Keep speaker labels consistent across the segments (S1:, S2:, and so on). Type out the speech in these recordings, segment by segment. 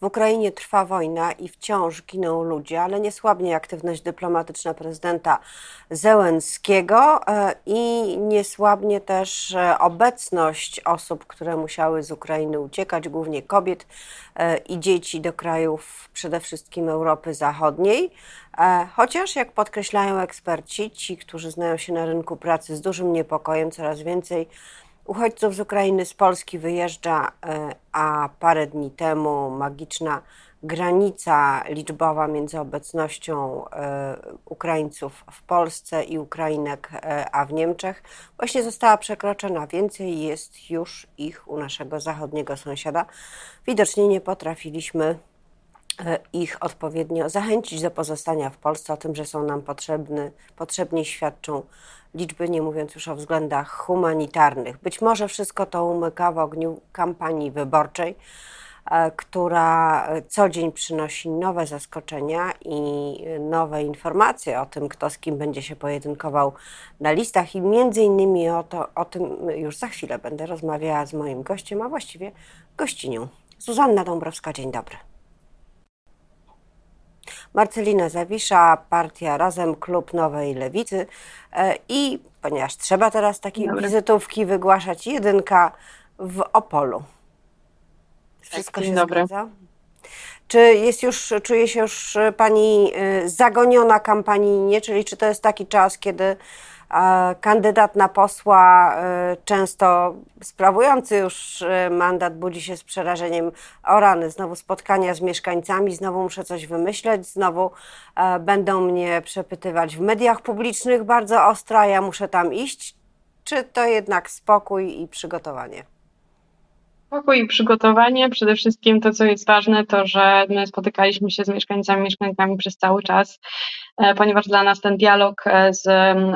S1: W Ukrainie trwa wojna i wciąż giną ludzie, ale nie słabnie aktywność dyplomatyczna prezydenta Zełenskiego e, i nie słabnie też e, obecność osób, które musiały z Ukrainy uciekać, głównie kobiet e, i dzieci do krajów przede wszystkim Europy Zachodniej. Chociaż, jak podkreślają eksperci, ci, którzy znają się na rynku pracy z dużym niepokojem, coraz więcej Uchodźców z Ukrainy z Polski wyjeżdża, e, a parę dni temu magiczna granica liczbowa między obecnością e, Ukraińców w Polsce i Ukrainek, e, a w Niemczech właśnie została przekroczona. Więcej jest już ich u naszego zachodniego sąsiada. Widocznie nie potrafiliśmy ich odpowiednio zachęcić do pozostania w Polsce. O tym, że są nam potrzebny, potrzebni, świadczą liczby, nie mówiąc już o względach humanitarnych. Być może wszystko to umyka w ogniu kampanii wyborczej, e, która co dzień przynosi nowe zaskoczenia i nowe informacje o tym, kto z kim będzie się pojedynkował na listach i między innymi o, to, o tym już za chwilę będę rozmawiała z moim gościem, a właściwie gościnią. Zuzanna Dąbrowska, dzień dobry. Marcelina Zawisza, partia Razem, Klub Nowej Lewicy. E, I ponieważ trzeba teraz takie wizytówki wygłaszać, jedynka w Opolu. Wszystko tak, się dobry. zgadza? Czy jest już, czuje się już Pani e, zagoniona kampaninie, czyli czy to jest taki czas, kiedy Kandydat na posła, e, często sprawujący już e, mandat, budzi się z przerażeniem o rany. Znowu spotkania z mieszkańcami, znowu muszę coś wymyśleć, znowu e, będą mnie przepytywać w mediach publicznych bardzo ostro, ja muszę tam iść. Czy to jednak spokój i przygotowanie?
S2: Spokój i przygotowanie. Przede wszystkim to, co jest ważne, to że my spotykaliśmy się z mieszkańcami, mieszkankami przez cały czas, e, ponieważ dla nas ten dialog e, z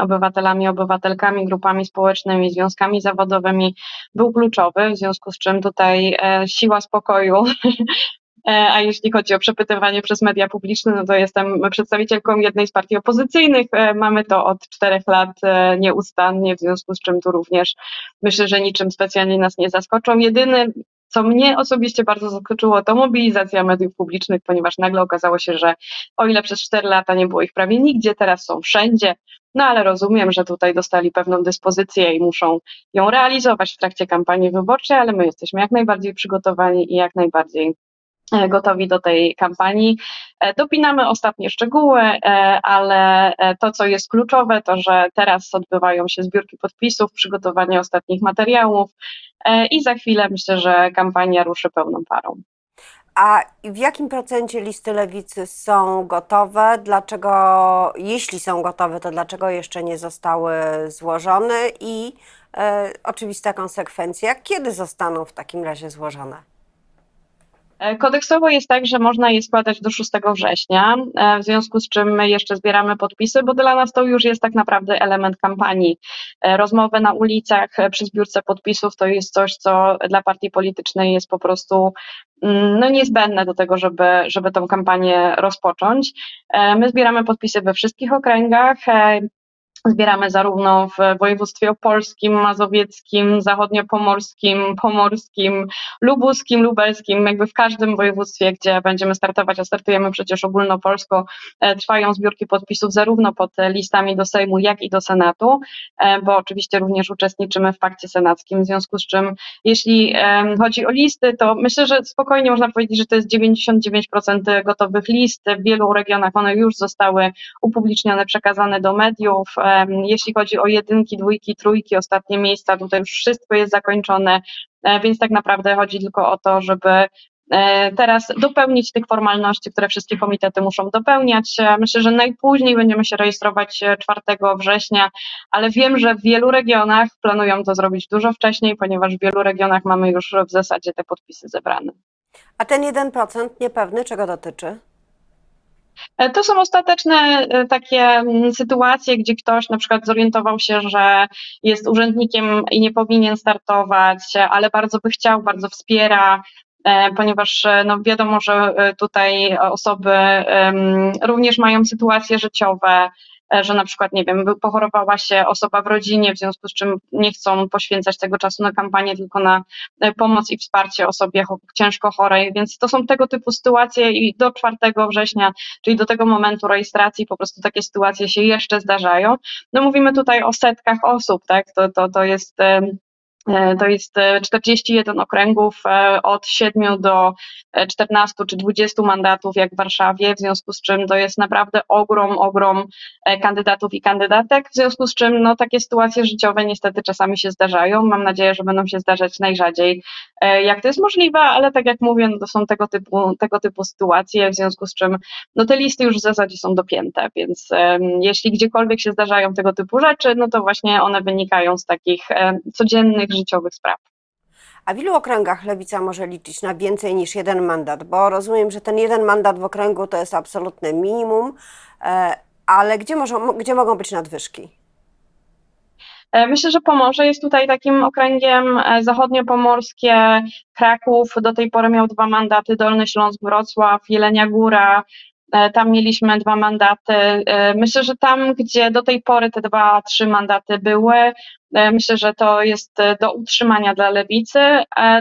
S2: obywatelami, obywatelkami, grupami społecznymi, związkami zawodowymi był kluczowy, w związku z czym tutaj e, siła spokoju a jeśli chodzi o przepytywanie przez media publiczne, no to jestem przedstawicielką jednej z partii opozycyjnych. E, mamy to od czterech lat e, nieustannie, w związku z czym tu również myślę, że niczym specjalnie nas nie zaskoczą. Jedyny co mnie osobiście bardzo zaskoczyło, to mobilizacja mediów publicznych, ponieważ nagle okazało się, że o ile przez cztery lata nie było ich prawie nigdzie, teraz są wszędzie. No ale rozumiem, że tutaj dostali pewną dyspozycję i muszą ją realizować w trakcie kampanii wyborczej, ale my jesteśmy jak najbardziej przygotowani i jak najbardziej E, gotowi do tej kampanii. E, dopinamy ostatnie szczegóły, e, ale to, co jest kluczowe, to że teraz odbywają się zbiórki podpisów, przygotowanie ostatnich materiałów i za chwilę myślę, że kampania ruszy pełną parą.
S1: A w jakim procencie listy lewicy są gotowe? Dlaczego, jeśli są gotowe, to dlaczego jeszcze nie zostały złożone? I e, oczywista konsekwencja, kiedy zostaną w takim razie złożone?
S2: E, kodeksowo jest tak, że można je składać do 6 września, e, w związku z czym my jeszcze zbieramy podpisy, bo dla nas to już jest tak naprawdę element kampanii. E, rozmowy na ulicach przy zbiórce podpisów to jest coś, co dla partii politycznej jest po prostu mm, no, niezbędne do tego, żeby, żeby tą kampanię rozpocząć. My zbieramy podpisy we wszystkich okręgach. Zbieramy zarówno w województwie opolskim, mazowieckim, zachodniopomorskim, pomorskim, lubuskim, lubelskim, jakby w każdym województwie, gdzie będziemy startować, a startujemy przecież ogólnopolsko, e, trwają zbiórki podpisów zarówno pod listami do Sejmu, jak i do Senatu, e, bo oczywiście również uczestniczymy w pakcie senackim, w związku z czym jeśli chodzi o listy, to myślę, że spokojnie można powiedzieć, że to jest 99% gotowych list. W wielu regionach one już zostały upublicznione, przekazane do mediów, e, jeśli chodzi o jedynki, dwójki, trójki, ostatnie miejsca, tutaj już wszystko jest zakończone, e, więc tak naprawdę chodzi tylko o to, żeby e, teraz dopełnić tych formalności, które wszystkie komitety muszą dopełniać. E, myślę, że najpóźniej będziemy się rejestrować 4 września, ale wiem, że w wielu regionach planują to zrobić dużo wcześniej, ponieważ w wielu regionach mamy już w zasadzie te podpisy zebrane.
S1: A ten 1% niepewny czego dotyczy?
S2: E, to są ostateczne e, takie mm, sytuacje, gdzie ktoś na przykład zorientował się, że jest urzędnikiem i nie powinien startować, ale bardzo by chciał, bardzo wspiera, e, ponieważ no wiadomo, że tutaj osoby również mają sytuacje życiowe, że na przykład, nie wiem, pochorowała się osoba w rodzinie, w związku z czym nie chcą poświęcać tego czasu na kampanię, tylko na pomoc i wsparcie osobie ciężko chorej, więc to są tego typu sytuacje i do 4 września, czyli do tego momentu rejestracji po prostu takie sytuacje się jeszcze zdarzają. No mówimy tutaj o setkach osób, tak, to, to, to jest E, to jest 41 e, okręgów e, od 7 do 14 czy 20 mandatów, jak w Warszawie, w związku z czym to jest naprawdę ogrom, ogrom kandydatów i kandydatek, w związku z czym no, takie sytuacje życiowe niestety czasami się zdarzają. Mam nadzieję, że będą się zdarzać najrzadziej, jak to jest możliwe, ale tak jak mówię, no, to są tego typu, tego typu sytuacje, w związku z czym no, te listy już w zasadzie są dopięte, więc um, jeśli gdziekolwiek się zdarzają tego typu rzeczy, no to właśnie one wynikają z takich um, codziennych życiowych spraw.
S1: A w ilu okręgach lewica może liczyć na więcej niż jeden mandat? Bo rozumiem, że ten jeden mandat w okręgu to jest absolutne minimum, e, ale gdzie, może, gdzie mogą być nadwyżki?
S2: E, myślę, że Pomorze jest tutaj takim okręgiem e, zachodniopomorskie. Kraków do tej pory miał dwa mandaty, Dolny Śląsk, Wrocław, Jelenia Góra, tam mieliśmy dwa mandaty. Myślę, że tam, gdzie do tej pory te dwa, trzy mandaty były, myślę, że to jest do utrzymania dla lewicy.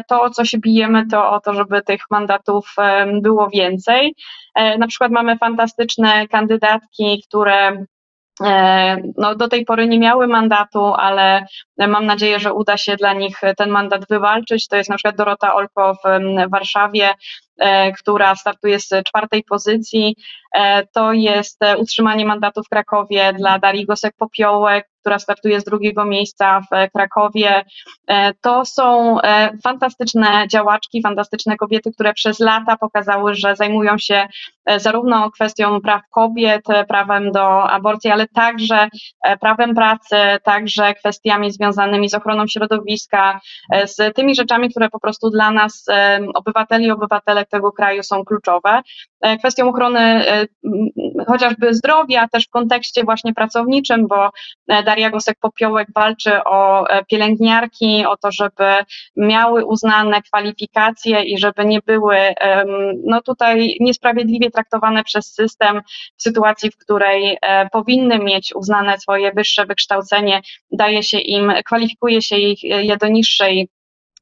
S2: To, o co się bijemy, to o to, żeby tych mandatów było więcej. Na przykład mamy fantastyczne kandydatki, które no, do tej pory nie miały mandatu, ale mam nadzieję, że uda się dla nich ten mandat wywalczyć. To jest na przykład Dorota Olko w Warszawie, E, która startuje z czwartej pozycji. E, to jest e, utrzymanie mandatu w Krakowie dla Darii Gosek-Popiołek, która startuje z drugiego miejsca w Krakowie. To są fantastyczne działaczki, fantastyczne kobiety, które przez lata pokazały, że zajmują się zarówno kwestią praw kobiet, prawem do aborcji, ale także prawem pracy, także kwestiami związanymi z ochroną środowiska, z tymi rzeczami, które po prostu dla nas, obywateli i obywatelek tego kraju są kluczowe. E, kwestią ochrony e, chociażby zdrowia, też w kontekście właśnie pracowniczym, bo e, Daria Gosek-Popiołek walczy o pielęgniarki, o to, żeby miały uznane kwalifikacje i żeby nie były no tutaj niesprawiedliwie traktowane przez system w sytuacji, w której powinny mieć uznane swoje wyższe wykształcenie, daje się im, kwalifikuje się je do niższej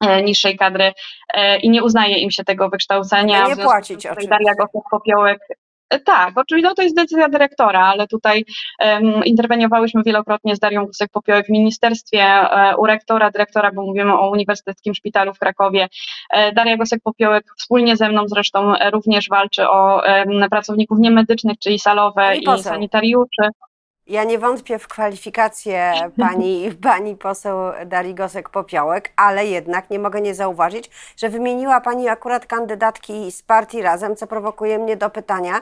S2: E, niższej kadry e, i nie uznaje im się tego wykształcenia.
S1: Nie płacić oczywiście.
S2: Daria Gosek-Popiołek e, tak, oczywiście no to jest decyzja dyrektora, ale tutaj um, interweniowałyśmy wielokrotnie z Darią Gusek-Popiołek w ministerstwie, um, u rektora, dyrektora, bo mówimy o Uniwersyteckim Szpitalu w Krakowie. Um, Daria Gosek-Popiołek wspólnie ze mną zresztą również walczy o pracowników niemedycznych, czyli salowe i sanitariuszy.
S1: Ja nie wątpię w kwalifikacje pani, pani poseł Darii Gosek-Popiołek, ale jednak nie mogę nie zauważyć, że wymieniła pani akurat kandydatki z partii Razem, co prowokuje mnie do pytania,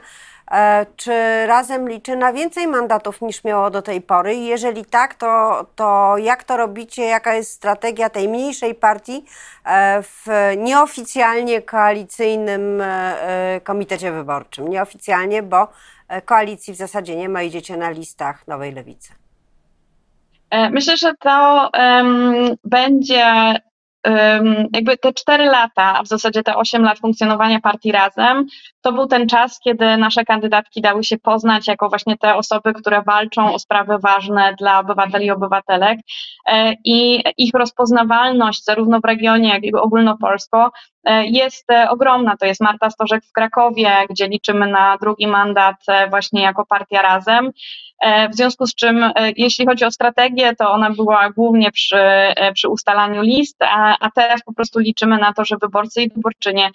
S1: e, czy Razem liczy na więcej mandatów niż miało do tej pory? Jeżeli tak, to, to jak to robicie? Jaka jest strategia tej mniejszej partii e, w nieoficjalnie koalicyjnym e, komitecie wyborczym? Nieoficjalnie, bo koalicji w zasadzie nie ma, idziecie na listach Nowej Lewicy?
S2: E, myślę, że to um, będzie jakby te cztery lata, a w zasadzie te osiem lat funkcjonowania partii razem, to był ten czas, kiedy nasze kandydatki dały się poznać jako właśnie te osoby, które walczą o sprawy ważne dla obywateli i obywatelek e, i ich rozpoznawalność zarówno w regionie, jak i ogólnopolsko jest e, ogromna. To jest Marta Stożek w Krakowie, gdzie liczymy na drugi mandat właśnie jako partia razem. W związku z czym, jeśli chodzi o strategię, to ona była głównie przy, przy ustalaniu list, a, a teraz po prostu liczymy na to, że wyborcy i wyborczynie,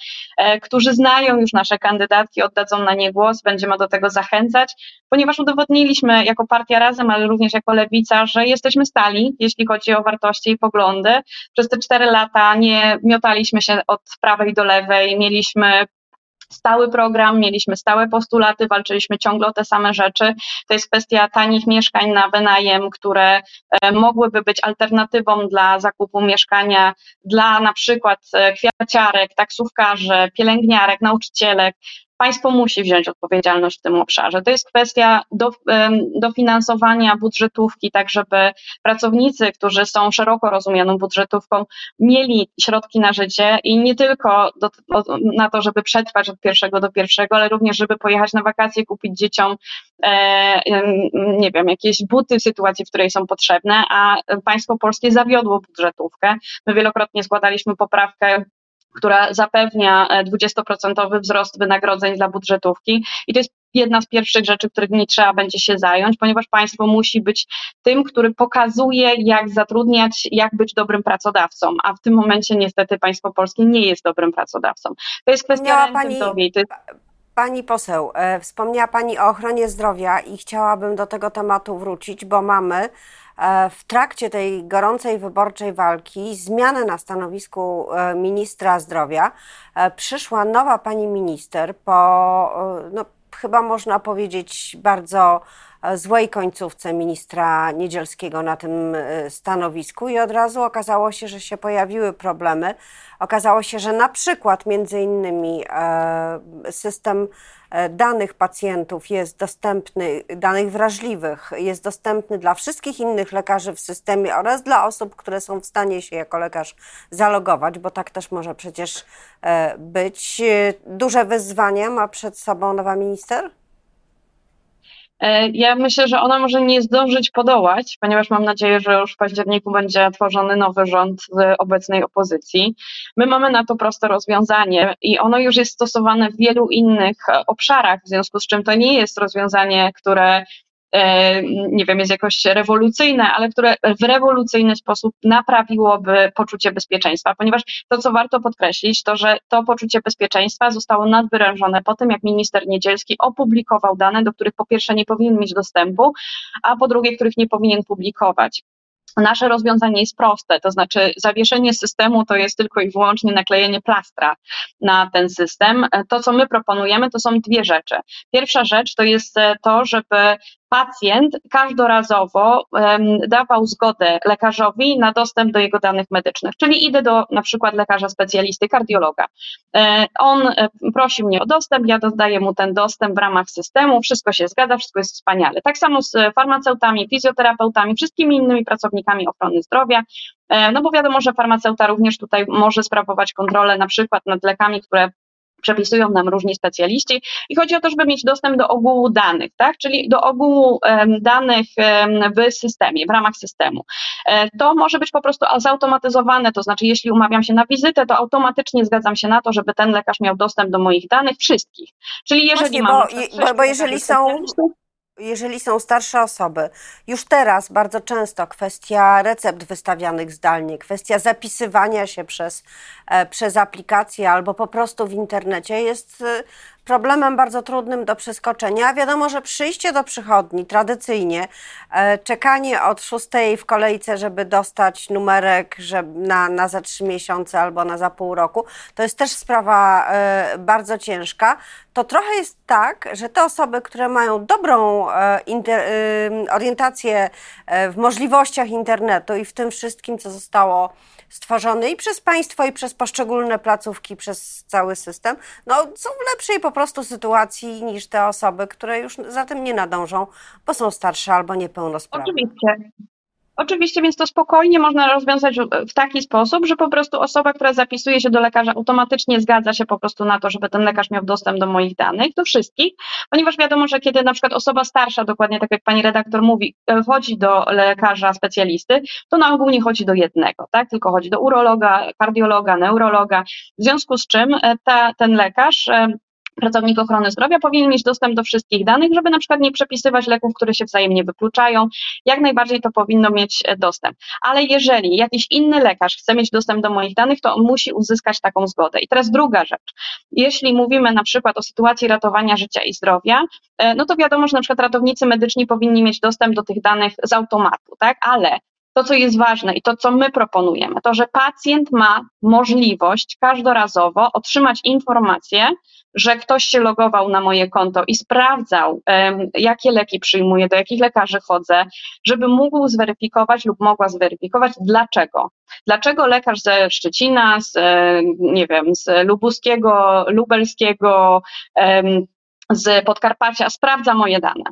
S2: którzy znają już nasze kandydatki oddadzą na nie głos, będziemy do tego zachęcać, ponieważ udowodniliśmy jako partia razem, ale również jako lewica, że jesteśmy stali, jeśli chodzi o wartości i poglądy. Przez te cztery lata nie miotaliśmy się od prawej do lewej, mieliśmy stały program, mieliśmy stałe postulaty, walczyliśmy ciągle o te same rzeczy. To jest kwestia tanich mieszkań na wynajem, które e, mogłyby być alternatywą dla zakupu mieszkania dla na przykład e, kwiaciarek, taksówkarzy, pielęgniarek, nauczycielek, państwo musi wziąć odpowiedzialność w tym obszarze. To jest kwestia do, dofinansowania budżetówki, tak żeby pracownicy, którzy są szeroko rozumianą budżetówką, mieli środki na życie i nie tylko do, na to, żeby przetrwać od pierwszego do pierwszego, ale również, żeby pojechać na wakacje, kupić dzieciom, e, nie wiem, jakieś buty w sytuacji, w której są potrzebne, a państwo polskie zawiodło budżetówkę. My wielokrotnie składaliśmy poprawkę która zapewnia 20% e, wzrost wynagrodzeń dla budżetówki. I to jest jedna z pierwszych rzeczy, których nie trzeba będzie się zająć, ponieważ państwo musi być tym, który pokazuje, jak zatrudniać, jak być dobrym pracodawcą, a w tym momencie niestety państwo polskie nie jest dobrym pracodawcą. To jest kwestia
S1: pani, to jest... Pani poseł, e, wspomniała Pani o ochronie zdrowia i chciałabym do tego tematu wrócić, bo mamy w trakcie tej gorącej wyborczej walki zmianę na stanowisku e, ministra zdrowia e, przyszła nowa pani minister po, no, chyba można powiedzieć, bardzo złej końcówce ministra Niedzielskiego na tym stanowisku i od razu okazało się, że się pojawiły problemy. Okazało się, że na przykład między innymi system E, danych pacjentów jest dostępny, danych wrażliwych, jest dostępny dla wszystkich innych lekarzy w systemie oraz dla osób, które są w stanie się jako lekarz zalogować, bo tak też może przecież e, być. E, duże wyzwania ma przed sobą nowa minister?
S2: E, ja myślę, że ona może nie zdążyć podołać, ponieważ mam nadzieję, że już w październiku będzie tworzony nowy rząd z obecnej opozycji. My mamy na to proste rozwiązanie i ono już jest stosowane w wielu innych obszarach, w związku z czym to nie jest rozwiązanie, które E, nie wiem, jest jakoś rewolucyjne, ale które w rewolucyjny sposób naprawiłoby poczucie bezpieczeństwa, ponieważ to, co warto podkreślić, to, że to poczucie bezpieczeństwa zostało nadwyrężone po tym, jak minister Niedzielski opublikował dane, do których po pierwsze nie powinien mieć dostępu, a po drugie, których nie powinien publikować. Nasze rozwiązanie jest proste, to znaczy zawieszenie systemu to jest tylko i wyłącznie naklejenie plastra na ten system. To, co my proponujemy, to są dwie rzeczy. Pierwsza rzecz to jest to, żeby pacjent każdorazowo dawał zgodę lekarzowi na dostęp do jego danych medycznych. Czyli idę do na przykład lekarza specjalisty, kardiologa. E, on e, prosi mnie o dostęp, ja dodaję mu ten dostęp w ramach systemu, wszystko się zgadza, wszystko jest wspaniale. Tak samo z farmaceutami, fizjoterapeutami, wszystkimi innymi pracownikami ochrony zdrowia. E, no bo wiadomo, że farmaceuta również tutaj może sprawować kontrolę na przykład nad lekami, które przepisują nam różni specjaliści i chodzi o to, żeby mieć dostęp do ogółu danych, tak? czyli do ogółu danych w systemie, w ramach systemu. E, to może być po prostu zautomatyzowane, to znaczy jeśli umawiam się na wizytę, to automatycznie zgadzam się na to, żeby ten lekarz miał dostęp do moich danych wszystkich. Czyli jeżeli
S1: Właśnie, mam... Bo, bo jeżeli są jeżeli są starsze osoby, już teraz bardzo często kwestia recept wystawianych zdalnie, kwestia zapisywania się przez, e, przez aplikację albo po prostu w internecie jest e, problemem bardzo trudnym do przeskoczenia. Wiadomo, że przyjście do przychodni tradycyjnie, e, czekanie od szóstej w kolejce, żeby dostać numerek żeby na, na za trzy miesiące albo na za pół roku, to jest też sprawa e, bardzo ciężka. To trochę jest tak, że te osoby, które mają dobrą e, orientację w możliwościach internetu i w tym wszystkim, co zostało stworzony i przez państwo, i przez poszczególne placówki, przez cały system, no, są w lepszej po prostu sytuacji niż te osoby, które już za tym nie nadążą, bo są starsze albo niepełnosprawne.
S2: Oczywiście. Oczywiście, więc to spokojnie można rozwiązać w taki sposób, że po prostu osoba, która zapisuje się do lekarza, automatycznie zgadza się po prostu na to, żeby ten lekarz miał dostęp do moich danych, do wszystkich, ponieważ wiadomo, że kiedy na przykład osoba starsza, dokładnie tak jak pani redaktor mówi, e, chodzi do lekarza specjalisty, to na ogół nie chodzi do jednego, tak? Tylko chodzi do urologa, kardiologa, neurologa, w związku z czym e, ta, ten lekarz e, pracownik ochrony zdrowia powinien mieć dostęp do wszystkich danych, żeby na przykład nie przepisywać leków, które się wzajemnie wykluczają. Jak najbardziej to powinno mieć e, dostęp. Ale jeżeli jakiś inny lekarz chce mieć dostęp do moich danych, to on musi uzyskać taką zgodę. I teraz druga rzecz. Jeśli mówimy na przykład o sytuacji ratowania życia i zdrowia, e, no to wiadomo, że na przykład ratownicy medyczni powinni mieć dostęp do tych danych z automatu, tak? Ale to, co jest ważne i to, co my proponujemy, to, że pacjent ma możliwość każdorazowo otrzymać informację, że ktoś się logował na moje konto i sprawdzał, um, jakie leki przyjmuję, do jakich lekarzy chodzę, żeby mógł zweryfikować lub mogła zweryfikować, dlaczego. Dlaczego lekarz ze Szczecina, z, nie wiem, z Lubuskiego, Lubelskiego, um, z Podkarpacia sprawdza moje dane.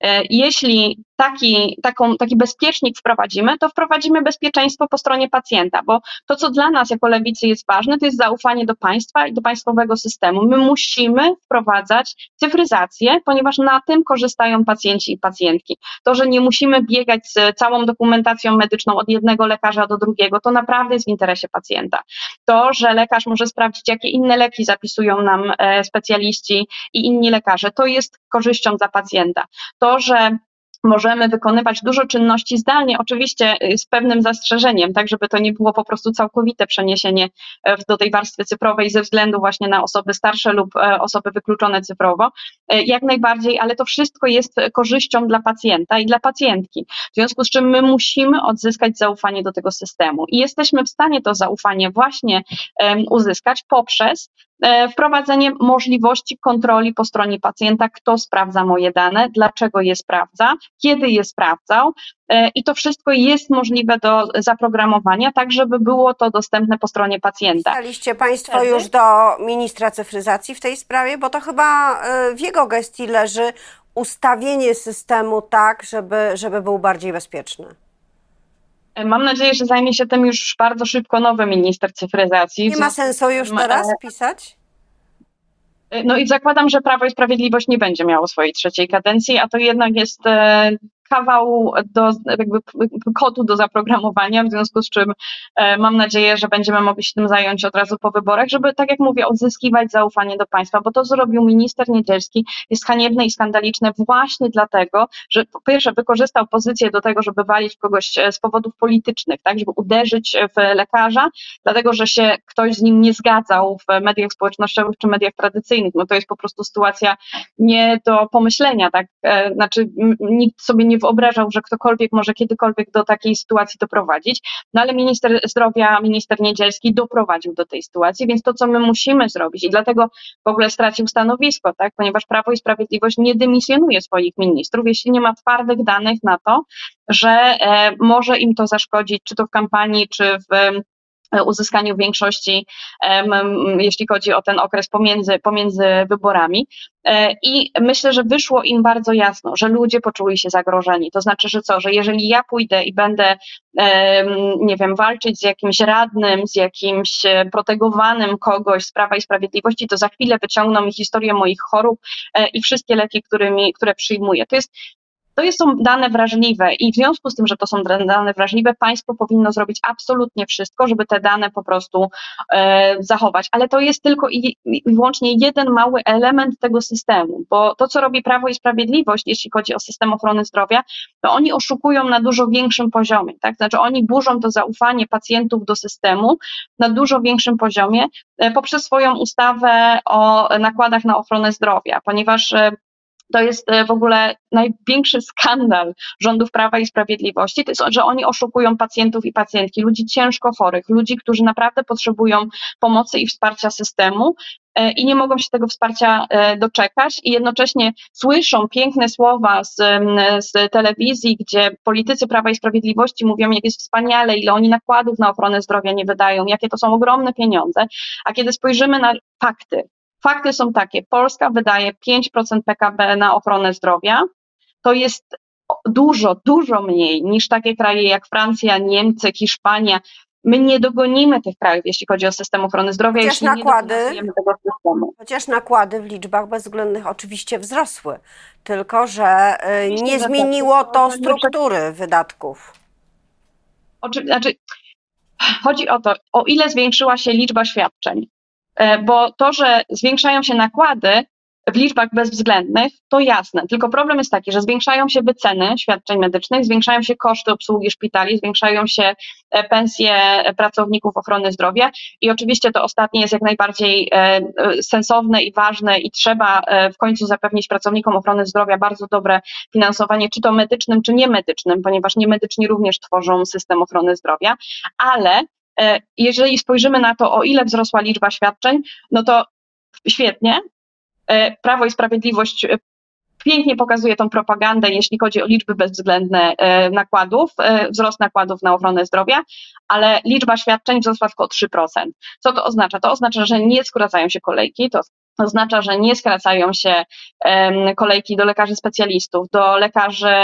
S2: E, jeśli taki, taką, taki bezpiecznik wprowadzimy, to wprowadzimy bezpieczeństwo po stronie pacjenta, bo to, co dla nas jako lewicy jest ważne, to jest zaufanie do państwa i do państwowego systemu. My musimy wprowadzać cyfryzację, ponieważ na tym korzystają pacjenci i pacjentki. To, że nie musimy biegać z całą dokumentacją medyczną od jednego lekarza do drugiego, to naprawdę jest w interesie pacjenta. To, że lekarz może sprawdzić, jakie inne leki zapisują nam e, specjaliści i inni lekarze, to jest korzyścią dla pacjenta. To, że możemy wykonywać dużo czynności zdalnie, oczywiście y, z pewnym zastrzeżeniem, tak żeby to nie było po prostu całkowite przeniesienie e, do tej warstwy cyfrowej ze względu właśnie na osoby starsze lub e, osoby wykluczone cyfrowo, e, jak najbardziej, ale to wszystko jest korzyścią dla pacjenta i dla pacjentki, w związku z czym my musimy odzyskać zaufanie do tego systemu i jesteśmy w stanie to zaufanie właśnie uzyskać poprzez wprowadzenie możliwości kontroli po stronie pacjenta, kto sprawdza moje dane, dlaczego je sprawdza, kiedy je sprawdzał e, i to wszystko jest możliwe do zaprogramowania, tak żeby było to dostępne po stronie pacjenta.
S1: Pisaliście Państwo już do ministra cyfryzacji w tej sprawie, bo to chyba e, w jego gestii leży ustawienie systemu tak, żeby, żeby był bardziej bezpieczny.
S2: E, mam nadzieję, że zajmie się tym już bardzo szybko nowy minister cyfryzacji.
S1: Nie ma sensu już teraz pisać?
S2: No i zakładam, że Prawo i Sprawiedliwość nie będzie miało swojej trzeciej kadencji, a to jednak jest e, kawał do, jakby kodu do zaprogramowania, w związku z czym e, mam nadzieję, że będziemy mogli się tym zająć od razu po wyborach, żeby, tak jak mówię, odzyskiwać zaufanie do państwa, bo to, zrobił minister Niedzielski. Jest haniebne i skandaliczne właśnie dlatego, że po pierwsze wykorzystał pozycję do tego, żeby walić kogoś e, z powodów politycznych, tak, żeby uderzyć w lekarza, dlatego, że się ktoś z nim nie zgadzał w mediach społecznościowych czy mediach tradycyjnych, no to jest po prostu sytuacja nie do pomyślenia, tak, e, znaczy nikt sobie nie wyobrażał, że ktokolwiek może kiedykolwiek do takiej sytuacji doprowadzić, no ale minister zdrowia, minister Niedzielski doprowadził do tej sytuacji, więc to, co my musimy zrobić i dlatego w ogóle stracił stanowisko, tak, ponieważ Prawo i Sprawiedliwość nie dymisjonuje swoich ministrów, jeśli nie ma twardych danych na to, że e, może im to zaszkodzić, czy to w kampanii, czy w uzyskaniu większości, jeśli chodzi o ten okres pomiędzy, pomiędzy wyborami. E, I myślę, że wyszło im bardzo jasno, że ludzie poczuli się zagrożeni. To znaczy, że co, że jeżeli ja pójdę i będę, nie wiem, walczyć z jakimś radnym, z jakimś e, protegowanym kogoś z Prawa i Sprawiedliwości, to za chwilę wyciągną mi historię moich chorób e, i wszystkie leki, którymi, które przyjmuję. To jest to są dane wrażliwe i w związku z tym, że to są dane wrażliwe, państwo powinno zrobić absolutnie wszystko, żeby te dane po prostu e, zachować. Ale to jest tylko i, i wyłącznie jeden mały element tego systemu, bo to, co robi Prawo i Sprawiedliwość, jeśli chodzi o system ochrony zdrowia, to oni oszukują na dużo większym poziomie. Tak? Znaczy, oni burzą to zaufanie pacjentów do systemu na dużo większym poziomie e, poprzez swoją ustawę o nakładach na ochronę zdrowia, ponieważ e, to jest e, w ogóle największy skandal rządów Prawa i Sprawiedliwości, to jest, że oni oszukują pacjentów i pacjentki, ludzi ciężko chorych, ludzi, którzy naprawdę potrzebują pomocy i wsparcia systemu e, i nie mogą się tego wsparcia e, doczekać i jednocześnie słyszą piękne słowa z, z telewizji, gdzie politycy Prawa i Sprawiedliwości mówią, jak jest wspaniale, ile oni nakładów na ochronę zdrowia nie wydają, jakie to są ogromne pieniądze, a kiedy spojrzymy na fakty, Fakty są takie, Polska wydaje 5% PKB na ochronę zdrowia, to jest dużo, dużo mniej niż takie kraje jak Francja, Niemcy, Hiszpania. My nie dogonimy tych krajów, jeśli chodzi o system ochrony zdrowia,
S1: chociaż nakłady, tego systemu. Chociaż nakłady w liczbach bezwzględnych oczywiście wzrosły, tylko że y, nie tak. zmieniło to struktury wydatków.
S2: Oczy, znaczy, chodzi o to, o ile zwiększyła się liczba świadczeń. E, bo to, że zwiększają się nakłady, w liczbach bezwzględnych, to jasne. Tylko problem jest taki, że zwiększają się wyceny świadczeń medycznych, zwiększają się koszty obsługi szpitali, zwiększają się e, pensje pracowników ochrony zdrowia i oczywiście to ostatnie jest jak najbardziej e, sensowne i ważne i trzeba w końcu zapewnić pracownikom ochrony zdrowia bardzo dobre finansowanie, czy to medycznym, czy niemedycznym, ponieważ niemedyczni również tworzą system ochrony zdrowia, ale jeżeli spojrzymy na to, o ile wzrosła liczba świadczeń, no to świetnie, E, Prawo i Sprawiedliwość e, pięknie pokazuje tą propagandę, jeśli chodzi o liczby bezwzględne e, nakładów, wzrost nakładów na ochronę zdrowia, ale liczba świadczeń wzrosła tylko o 3%. Co to oznacza? To oznacza, że nie skracają się kolejki, to oznacza, że nie skracają się kolejki do lekarzy specjalistów, do lekarzy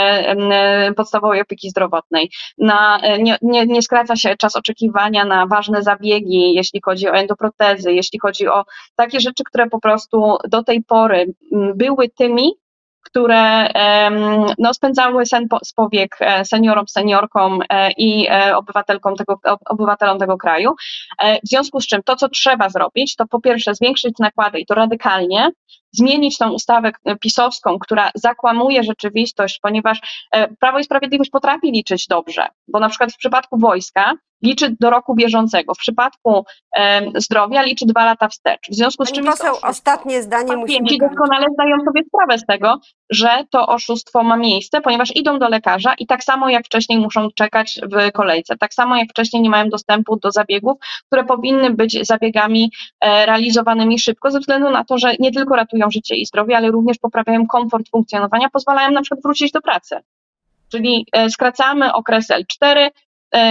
S2: podstawowej opieki zdrowotnej, na, nie, nie, nie skraca się czas oczekiwania na ważne zabiegi, jeśli chodzi o endoprotezy, jeśli chodzi o takie rzeczy, które po prostu do tej pory były tymi, które no, spędzały sen z powiek e, seniorom, seniorkom e, i e, obywatelkom tego, obywatelom tego kraju. W związku z czym to, co trzeba zrobić, to po pierwsze zwiększyć nakłady i to radykalnie, zmienić tą ustawę pisowską, która zakłamuje rzeczywistość, ponieważ Prawo i Sprawiedliwość potrafi liczyć dobrze, bo na przykład w przypadku wojska liczy do roku bieżącego. W przypadku e, zdrowia liczy dwa lata wstecz. W związku z
S1: Pani
S2: czym.
S1: Poseł, ostatnie zdanie.
S2: Pacjenci doskonale zdają sobie sprawę z tego, że to oszustwo ma miejsce, ponieważ idą do lekarza i tak samo jak wcześniej muszą czekać w kolejce, tak samo jak wcześniej nie mają dostępu do zabiegów, które powinny być zabiegami e, realizowanymi szybko, ze względu na to, że nie tylko ratują życie i zdrowie, ale również poprawiają komfort funkcjonowania, pozwalają na przykład wrócić do pracy. Czyli e, skracamy okres L4, E,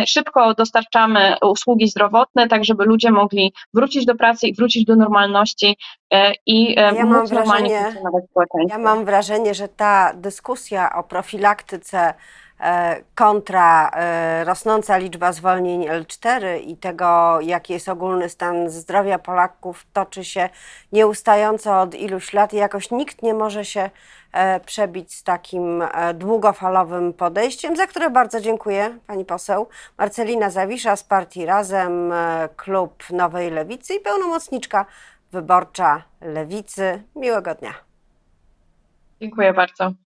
S2: szybko dostarczamy usługi zdrowotne, tak żeby ludzie mogli wrócić do pracy i wrócić do normalności e, i e, ja móc normalnie funkcjonować w
S1: Ja mam wrażenie, że ta dyskusja o profilaktyce kontra rosnąca liczba zwolnień L4 i tego, jaki jest ogólny stan zdrowia Polaków, toczy się nieustająco od iluś lat i jakoś nikt nie może się E, przebić z takim e, długofalowym podejściem, za które bardzo dziękuję pani poseł. Marcelina Zawisza z partii Razem, e, klub Nowej Lewicy i pełnomocniczka wyborcza Lewicy. Miłego dnia.
S2: Dziękuję bardzo.